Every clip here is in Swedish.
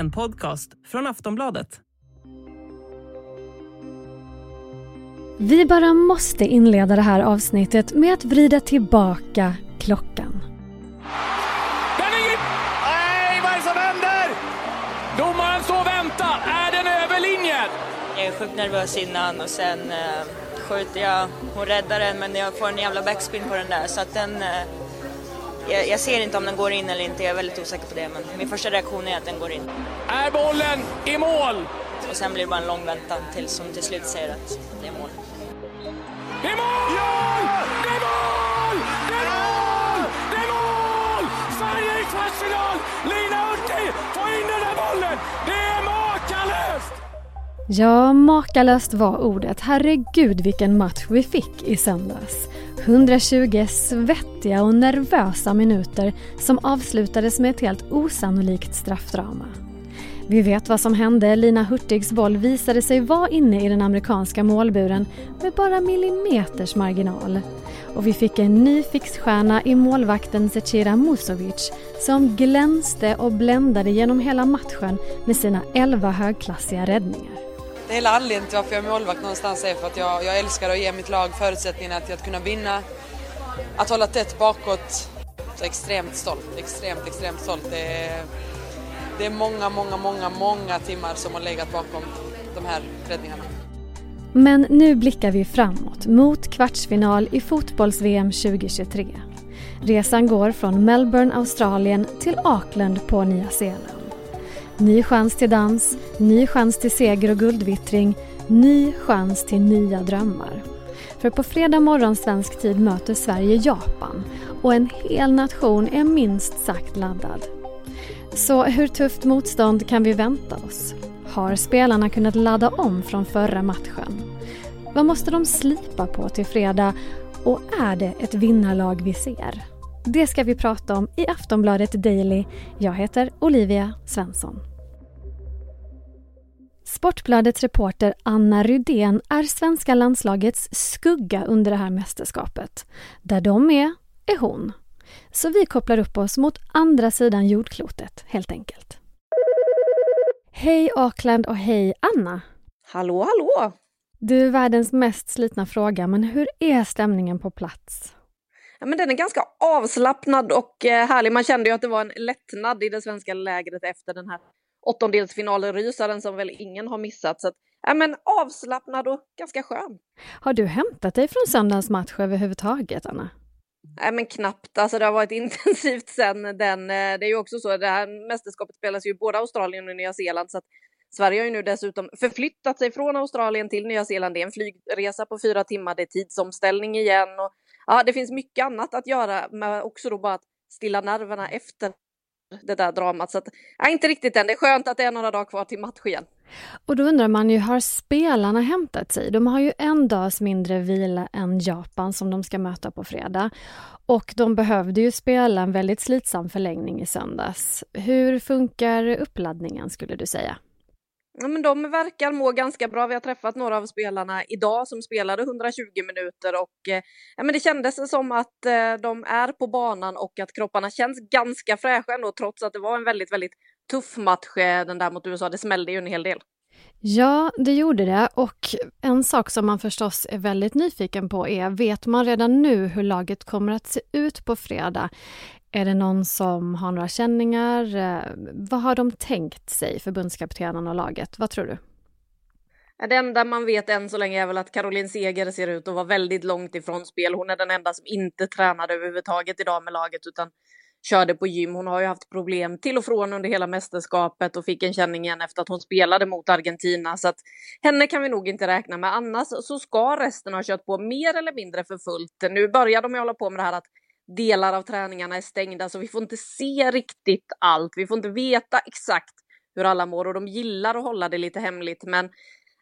En podcast från Aftonbladet. Vi bara måste inleda det här avsnittet med att vrida tillbaka klockan. Den är! Nej, vad är det som händer? Domaren står och väntar. Är den över linjen? Jag är sjukt nervös innan och sen eh, skjuter jag. Hon räddar den men jag får en jävla backspin på den där så att den... Eh, jag, jag ser inte om den går in eller inte, jag är väldigt osäker på det men min första reaktion är att den går in. Är bollen i mål? Och sen blir det bara en lång väntan tills hon till slut säger att det är mål. Det är mål! Det är mål! Det är mål! Det är mål! Sverige i kvartsfinal! Lina Hurtig får in den där bollen! Det är! Ja, makalöst var ordet. Herregud vilken match vi fick i söndags. 120 svettiga och nervösa minuter som avslutades med ett helt osannolikt straffdrama. Vi vet vad som hände. Lina Hurtigs boll visade sig vara inne i den amerikanska målburen med bara millimeters marginal. Och vi fick en ny fixstjärna i målvakten Zecira Musovic som glänste och bländade genom hela matchen med sina 11 högklassiga räddningar. Det hela anledningen till varför jag är målvakt någonstans är för att jag, jag älskar att ge mitt lag förutsättningarna att, att kunna vinna, att hålla tätt bakåt. Så extremt stolt, extremt, extremt stolt. Det är, det är många, många, många, många timmar som har legat bakom de här räddningarna. Men nu blickar vi framåt mot kvartsfinal i fotbolls-VM 2023. Resan går från Melbourne, Australien till Auckland på Nya Zeeland. Ny chans till dans, ny chans till seger och guldvittring, ny chans till nya drömmar. För på fredag morgon svensk tid möter Sverige Japan och en hel nation är minst sagt laddad. Så hur tufft motstånd kan vi vänta oss? Har spelarna kunnat ladda om från förra matchen? Vad måste de slipa på till fredag? Och är det ett vinnarlag vi ser? Det ska vi prata om i Aftonbladet Daily. Jag heter Olivia Svensson. Sportbladets reporter Anna Rydén är svenska landslagets skugga under det här mästerskapet. Där de är, är hon. Så vi kopplar upp oss mot andra sidan jordklotet, helt enkelt. Hej Auckland och hej Anna! Hallå, hallå! Du, världens mest slitna fråga, men hur är stämningen på plats? Ja, men den är ganska avslappnad och eh, härlig. Man kände ju att det var en lättnad i det svenska lägret efter den här åttondelsfinalrysaren som väl ingen har missat. Så att, ja, men avslappnad och ganska skön. Har du hämtat dig från söndagens match överhuvudtaget, Anna? Nej men knappt, alltså det har varit intensivt sen den, eh, det är ju också så, det här mästerskapet spelas ju både Australien och Nya Zeeland så att Sverige har ju nu dessutom förflyttat sig från Australien till Nya Zeeland. Det är en flygresa på fyra timmar, det är tidsomställning igen och ja, det finns mycket annat att göra, men också då bara att stilla nerverna efter det där dramat. Så att, nej inte riktigt än. Det är skönt att det är några dagar kvar till match igen. Och då undrar man ju, har spelarna hämtat sig? De har ju en dags mindre vila än Japan som de ska möta på fredag. Och de behövde ju spela en väldigt slitsam förlängning i söndags. Hur funkar uppladdningen skulle du säga? Ja, men de verkar må ganska bra. Vi har träffat några av spelarna idag som spelade 120 minuter och eh, ja, men det kändes som att eh, de är på banan och att kropparna känns ganska fräscha ändå trots att det var en väldigt, väldigt tuff match eh, den där mot USA. Det smällde ju en hel del. Ja, det gjorde det. Och en sak som man förstås är väldigt nyfiken på är, vet man redan nu hur laget kommer att se ut på fredag? Är det någon som har några känningar? Eh, vad har de tänkt sig, förbundskaptenen och laget? Vad tror du? Det enda man vet än så länge är väl att Caroline Seger ser ut att vara väldigt långt ifrån spel. Hon är den enda som inte tränade överhuvudtaget idag med laget utan körde på gym. Hon har ju haft problem till och från under hela mästerskapet och fick en känning igen efter att hon spelade mot Argentina. Så att henne kan vi nog inte räkna med. Annars så ska resten ha kört på mer eller mindre för fullt. Nu börjar de ju hålla på med det här att delar av träningarna är stängda så vi får inte se riktigt allt. Vi får inte veta exakt hur alla mår och de gillar att hålla det lite hemligt. Men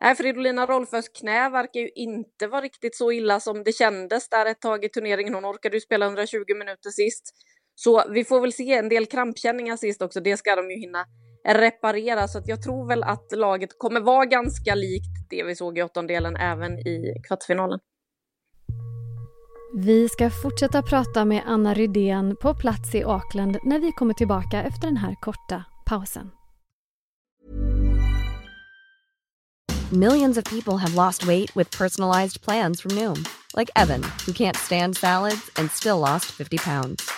äh, Fridolina Rolfös knä verkar ju inte vara riktigt så illa som det kändes där ett tag i turneringen. Hon orkade ju spela 120 minuter sist. Så vi får väl se en del krampkänningar sist också. Det ska de ju hinna reparera så att jag tror väl att laget kommer vara ganska likt det vi såg i åttondelen även i kvartsfinalen. Vi ska fortsätta prata med Anna Rydén på plats i Auckland när vi kommer tillbaka efter den här korta pausen. Millions of people have lost weight with personalized plans from Noom, like Evan, who can't stand salads and still lost 50 pounds.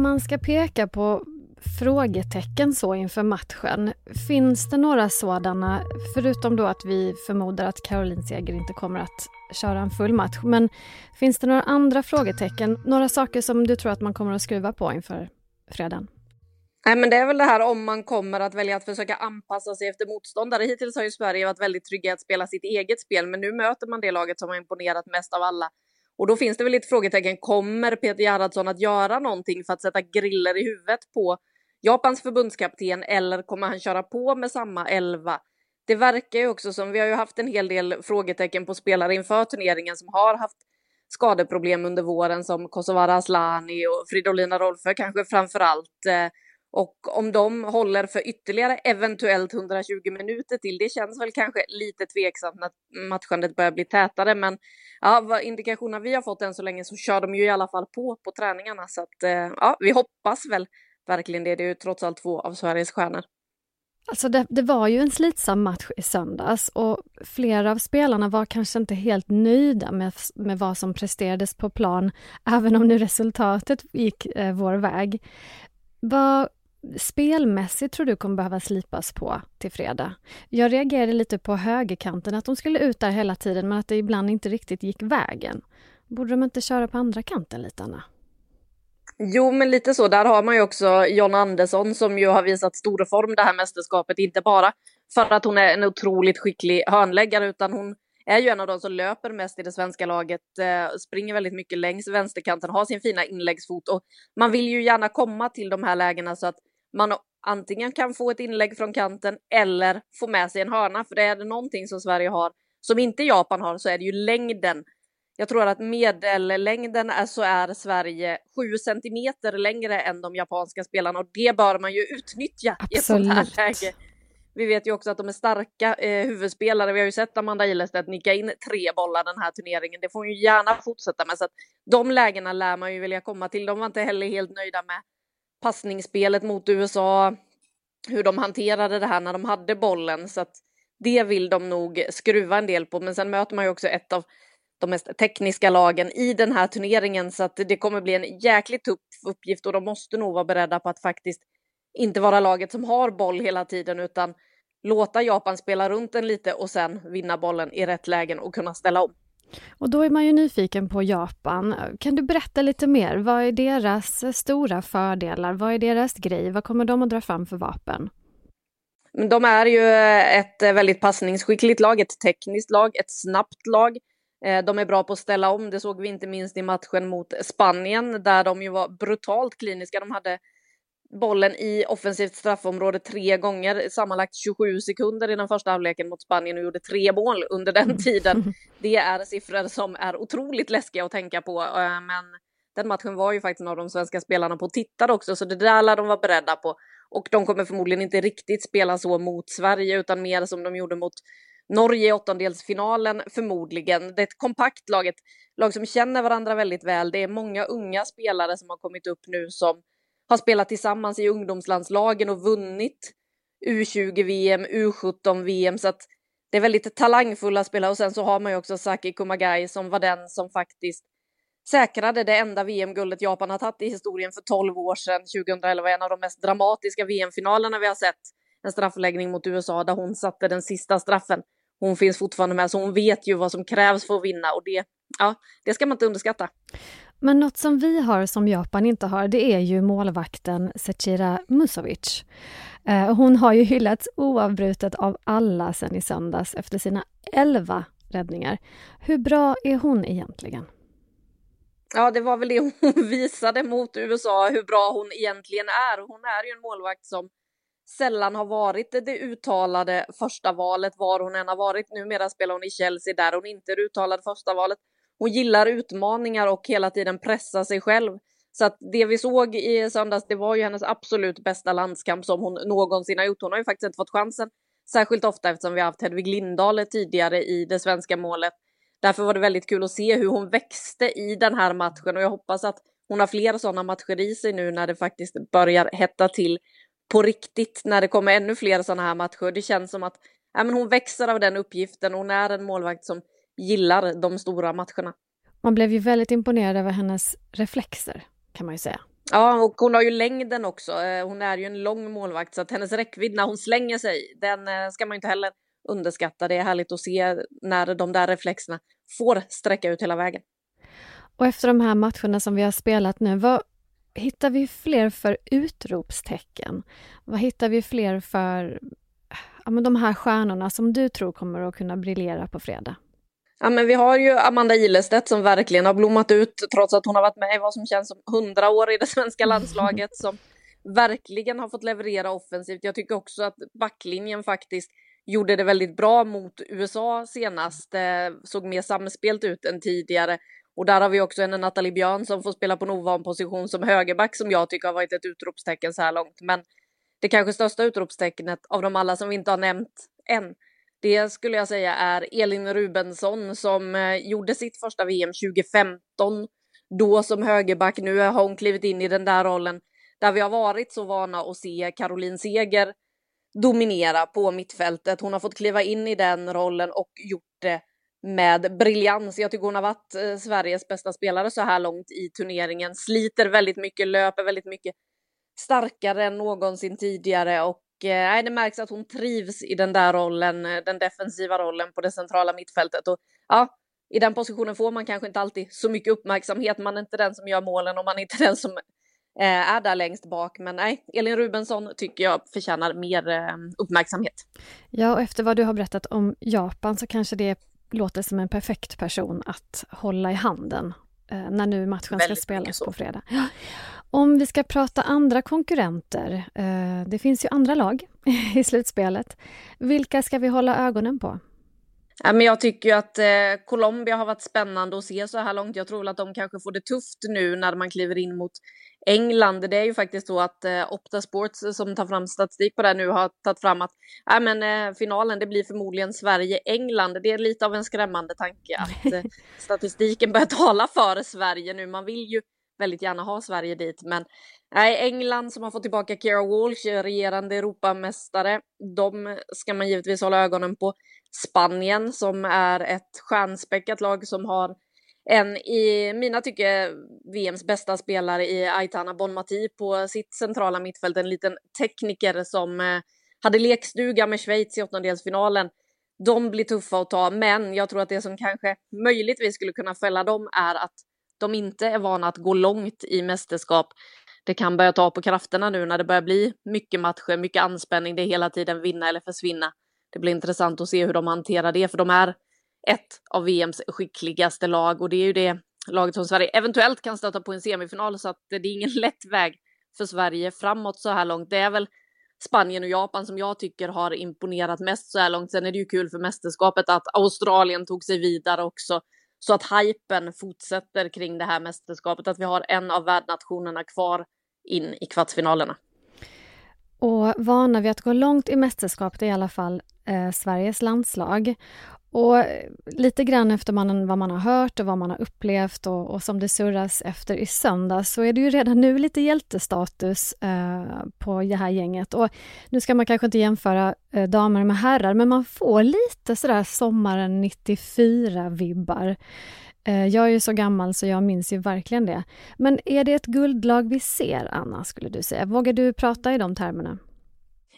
Om man ska peka på frågetecken så inför matchen, finns det några sådana, förutom då att vi förmodar att Caroline Seger inte kommer att köra en full match, men finns det några andra frågetecken, några saker som du tror att man kommer att skruva på inför fredagen? Nej, men det är väl det här om man kommer att välja att försöka anpassa sig efter motståndare. Hittills har ju Sverige varit väldigt trygga att spela sitt eget spel, men nu möter man det laget som har imponerat mest av alla. Och då finns det väl lite frågetecken. Kommer Peter Gerhardsson att göra någonting för att sätta griller i huvudet på Japans förbundskapten eller kommer han köra på med samma elva? Det verkar ju också som, vi har ju haft en hel del frågetecken på spelare inför turneringen som har haft skadeproblem under våren som Kosovare Asllani och Fridolina Rolfö kanske framför allt. Eh, och om de håller för ytterligare eventuellt 120 minuter till, det känns väl kanske lite tveksamt när matchandet börjar bli tätare. Men ja, vad indikationerna vi har fått än så länge så kör de ju i alla fall på på träningarna. Så att eh, ja, vi hoppas väl verkligen det. Det är ju trots allt två av Sveriges stjärnor. Alltså det, det, var ju en slitsam match i söndags och flera av spelarna var kanske inte helt nöjda med, med vad som presterades på plan, även om nu resultatet gick eh, vår väg. Vad spelmässigt tror du kommer behöva slipas på till fredag? Jag reagerade lite på högerkanten, att de skulle ut där hela tiden men att det ibland inte riktigt gick vägen. Borde de inte köra på andra kanten lite, Anna? Jo, men lite så. Där har man ju också John Andersson som ju har visat stor form det här mästerskapet. Inte bara för att hon är en otroligt skicklig hörnläggare utan hon är ju en av de som löper mest i det svenska laget, eh, springer väldigt mycket längs vänsterkanten, har sin fina inläggsfot och man vill ju gärna komma till de här lägena så att man antingen kan få ett inlägg från kanten eller få med sig en hörna. För det är det någonting som Sverige har som inte Japan har så är det ju längden. Jag tror att medellängden är så är Sverige sju centimeter längre än de japanska spelarna och det bör man ju utnyttja Absolut. i ett sånt här läge. Vi vet ju också att de är starka eh, huvudspelare. Vi har ju sett Amanda Ilestedt nicka in tre bollar den här turneringen. Det får hon ju gärna fortsätta med. Så att de lägena lär man ju vilja komma till. De var inte heller helt nöjda med passningsspelet mot USA, hur de hanterade det här när de hade bollen. Så att det vill de nog skruva en del på. Men sen möter man ju också ett av de mest tekniska lagen i den här turneringen så att det kommer bli en jäkligt tuff uppgift och de måste nog vara beredda på att faktiskt inte vara laget som har boll hela tiden utan låta Japan spela runt den lite och sen vinna bollen i rätt lägen och kunna ställa om. Och då är man ju nyfiken på Japan. Kan du berätta lite mer? Vad är deras stora fördelar? Vad är deras grej? Vad kommer de att dra fram för vapen? De är ju ett väldigt passningsskickligt lag, ett tekniskt lag, ett snabbt lag. Eh, de är bra på att ställa om, det såg vi inte minst i matchen mot Spanien där de ju var brutalt kliniska. De hade bollen i offensivt straffområde tre gånger, sammanlagt 27 sekunder i den första halvleken mot Spanien och gjorde tre mål under den tiden. Det är siffror som är otroligt läskiga att tänka på, eh, men den matchen var ju faktiskt några av de svenska spelarna på tittare också, så det där lär de vara beredda på. Och de kommer förmodligen inte riktigt spela så mot Sverige, utan mer som de gjorde mot Norge i åttondelsfinalen förmodligen. Det är ett kompakt lag, ett lag som känner varandra väldigt väl. Det är många unga spelare som har kommit upp nu som har spelat tillsammans i ungdomslandslagen och vunnit U20-VM, U17-VM, så att det är väldigt talangfulla spelare och sen så har man ju också Saki Kumagai som var den som faktiskt säkrade det enda VM-guldet Japan har tagit i historien för 12 år sedan, 2011, en av de mest dramatiska VM-finalerna vi har sett. En straffläggning mot USA där hon satte den sista straffen. Hon finns fortfarande med, så hon vet ju vad som krävs för att vinna och det, ja, det ska man inte underskatta. Men något som vi har som Japan inte har, det är ju målvakten Sechira Musovic. Eh, hon har ju hyllats oavbrutet av alla sedan i söndags efter sina elva räddningar. Hur bra är hon egentligen? Ja, det var väl det hon visade mot USA, hur bra hon egentligen är. Hon är ju en målvakt som sällan har varit det uttalade första valet var hon än har varit. Numera spelar hon i Chelsea där hon inte är det uttalade första valet. Hon gillar utmaningar och hela tiden pressa sig själv. Så att det vi såg i söndags, det var ju hennes absolut bästa landskamp som hon någonsin har gjort. Hon har ju faktiskt inte fått chansen särskilt ofta eftersom vi har haft Hedvig Lindahl tidigare i det svenska målet. Därför var det väldigt kul att se hur hon växte i den här matchen och jag hoppas att hon har fler sådana matcher i sig nu när det faktiskt börjar hetta till på riktigt, när det kommer ännu fler sådana här matcher. Det känns som att ja, men hon växer av den uppgiften. Hon är en målvakt som gillar de stora matcherna. Man blev ju väldigt imponerad över hennes reflexer, kan man ju säga. Ja, och hon har ju längden också. Eh, hon är ju en lång målvakt, så att hennes räckvidd när hon slänger sig, den eh, ska man inte heller underskatta. Det är härligt att se när de där reflexerna får sträcka ut hela vägen. Och efter de här matcherna som vi har spelat nu, vad hittar vi fler för utropstecken? Vad hittar vi fler för ja, men de här stjärnorna som du tror kommer att kunna briljera på fredag? Ja, men vi har ju Amanda Ilestedt som verkligen har blommat ut trots att hon har varit med i vad som känns som hundra år i det svenska landslaget som verkligen har fått leverera offensivt. Jag tycker också att backlinjen faktiskt gjorde det väldigt bra mot USA senast, eh, såg mer samspelt ut än tidigare. Och där har vi också en Nathalie Björn som får spela på en ovan position som högerback som jag tycker har varit ett utropstecken så här långt. Men det kanske största utropstecknet av de alla som vi inte har nämnt än, det skulle jag säga är Elin Rubensson som eh, gjorde sitt första VM 2015. Då som högerback. Nu har hon klivit in i den där rollen där vi har varit så vana att se Caroline Seger dominera på mittfältet. Hon har fått kliva in i den rollen och gjort det med briljans. Jag tycker hon har varit eh, Sveriges bästa spelare så här långt i turneringen. Sliter väldigt mycket, löper väldigt mycket starkare än någonsin tidigare och eh, det märks att hon trivs i den där rollen, eh, den defensiva rollen på det centrala mittfältet. Och ja, i den positionen får man kanske inte alltid så mycket uppmärksamhet. Man är inte den som gör målen och man är inte den som eh, är där längst bak. Men nej, Elin Rubensson tycker jag förtjänar mer eh, uppmärksamhet. Ja, och efter vad du har berättat om Japan så kanske det låter som en perfekt person att hålla i handen när nu matchen ska spelas på fredag. Om vi ska prata andra konkurrenter, eh, det finns ju andra lag i slutspelet. Vilka ska vi hålla ögonen på? Ja, men jag tycker ju att eh, Colombia har varit spännande att se så här långt. Jag tror väl att de kanske får det tufft nu när man kliver in mot England. Det är ju faktiskt så att eh, Opta Sports som tar fram statistik på det nu har tagit fram att ja, men, eh, finalen det blir förmodligen Sverige-England. Det är lite av en skrämmande tanke att eh, statistiken börjar tala för Sverige nu. Man vill ju väldigt gärna ha Sverige dit. Men nej, England som har fått tillbaka Kira Walsh, regerande Europamästare, de ska man givetvis hålla ögonen på. Spanien som är ett stjärnspäckat lag som har en i mina tycke VMs bästa spelare i Aitana Bonmati på sitt centrala mittfält, en liten tekniker som eh, hade lekstuga med Schweiz i åttondelsfinalen. De blir tuffa att ta, men jag tror att det som kanske möjligtvis skulle kunna fälla dem är att de inte är vana att gå långt i mästerskap. Det kan börja ta på krafterna nu när det börjar bli mycket matcher, mycket anspänning, det är hela tiden vinna eller försvinna. Det blir intressant att se hur de hanterar det, för de är ett av VMs skickligaste lag och det är ju det laget som Sverige eventuellt kan stöta på en semifinal så att det är ingen lätt väg för Sverige framåt så här långt. Det är väl Spanien och Japan som jag tycker har imponerat mest så här långt. Sen är det ju kul för mästerskapet att Australien tog sig vidare också så att hypen fortsätter kring det här mästerskapet, att vi har en av värdnationerna kvar in i kvartsfinalerna. Och vana vid att gå långt i mästerskapet är i alla fall eh, Sveriges landslag. Och eh, lite grann efter man, vad man har hört och vad man har upplevt och, och, som det surras efter i söndag så är det ju redan nu lite hjältestatus eh, på det här gänget. Och nu ska man kanske inte jämföra eh, damer med herrar men man får lite sådär sommaren 94-vibbar. Eh, jag är ju så gammal så jag minns ju verkligen det. Men är det ett guldlag vi ser, Anna, skulle du säga? Vågar du prata i de termerna?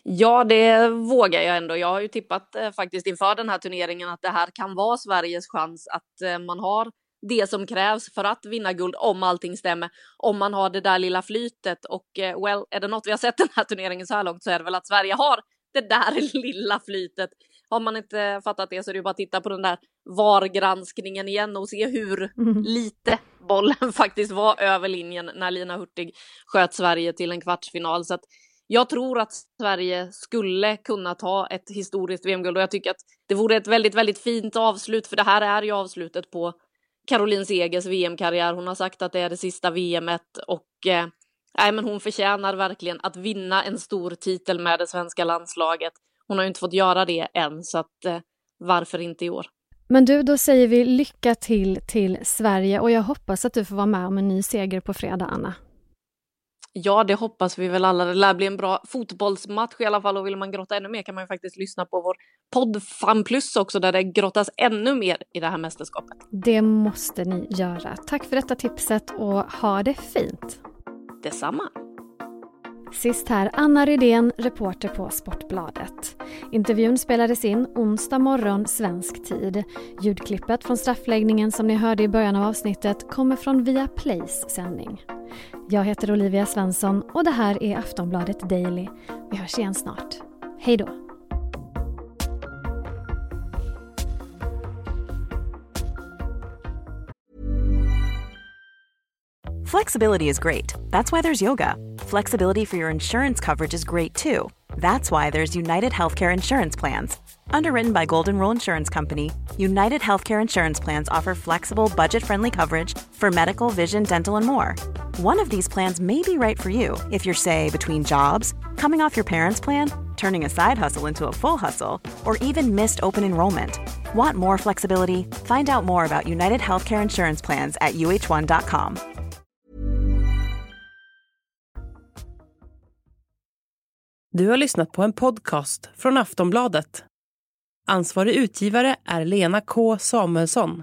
Ja, det vågar jag ändå. Jag har ju tippat eh, faktiskt inför den här turneringen att det här kan vara Sveriges chans att eh, man har det som krävs för att vinna guld om allting stämmer. Om man har det där lilla flytet och eh, well, är det något vi har sett den här turneringen så här långt så är det väl att Sverige har det där lilla flytet. Har man inte fattat det så är det ju bara att titta på den där VAR-granskningen igen och se hur mm. lite bollen faktiskt var över linjen när Lina Hurtig sköt Sverige till en kvartsfinal. Så att jag tror att Sverige skulle kunna ta ett historiskt VM-guld och jag tycker att det vore ett väldigt, väldigt fint avslut för det här är ju avslutet på Caroline Segers VM-karriär. Hon har sagt att det är det sista VMet och eh, nej, men hon förtjänar verkligen att vinna en stor titel med det svenska landslaget. Hon har ju inte fått göra det än, så att eh, varför inte i år? Men du, då säger vi lycka till till Sverige och jag hoppas att du får vara med om en ny seger på fredag, Anna. Ja, det hoppas vi väl alla. Det lär bli en bra fotbollsmatch i alla fall och vill man grotta ännu mer kan man ju faktiskt lyssna på vår podd Fan Plus också där det grottas ännu mer i det här mästerskapet. Det måste ni göra. Tack för detta tipset och ha det fint. Detsamma. Sist här Anna Rydén, reporter på Sportbladet. Intervjun spelades in onsdag morgon svensk tid. Ljudklippet från straffläggningen som ni hörde i början av avsnittet kommer från Viaplays sändning. Jag heter Olivia Svensson och det här är Aftonbladet Daily. Vi hörs igen snart. Hej då! Flexibility is great. That's why there's yoga. Flexibility for your insurance coverage is great too. That's why there's United Healthcare Insurance Plans. Underwritten by Golden Rule Insurance Company, United Healthcare Insurance Plans offer flexible, budget friendly coverage for medical, vision, dental, and more. One of these plans may be right for you if you're, say, between jobs, coming off your parents' plan, turning a side hustle into a full hustle, or even missed open enrollment. Want more flexibility? Find out more about United Healthcare Insurance Plans at uh1.com. Du har lyssnat på en podcast från Aftonbladet. Ansvarig utgivare är Lena K Samuelsson.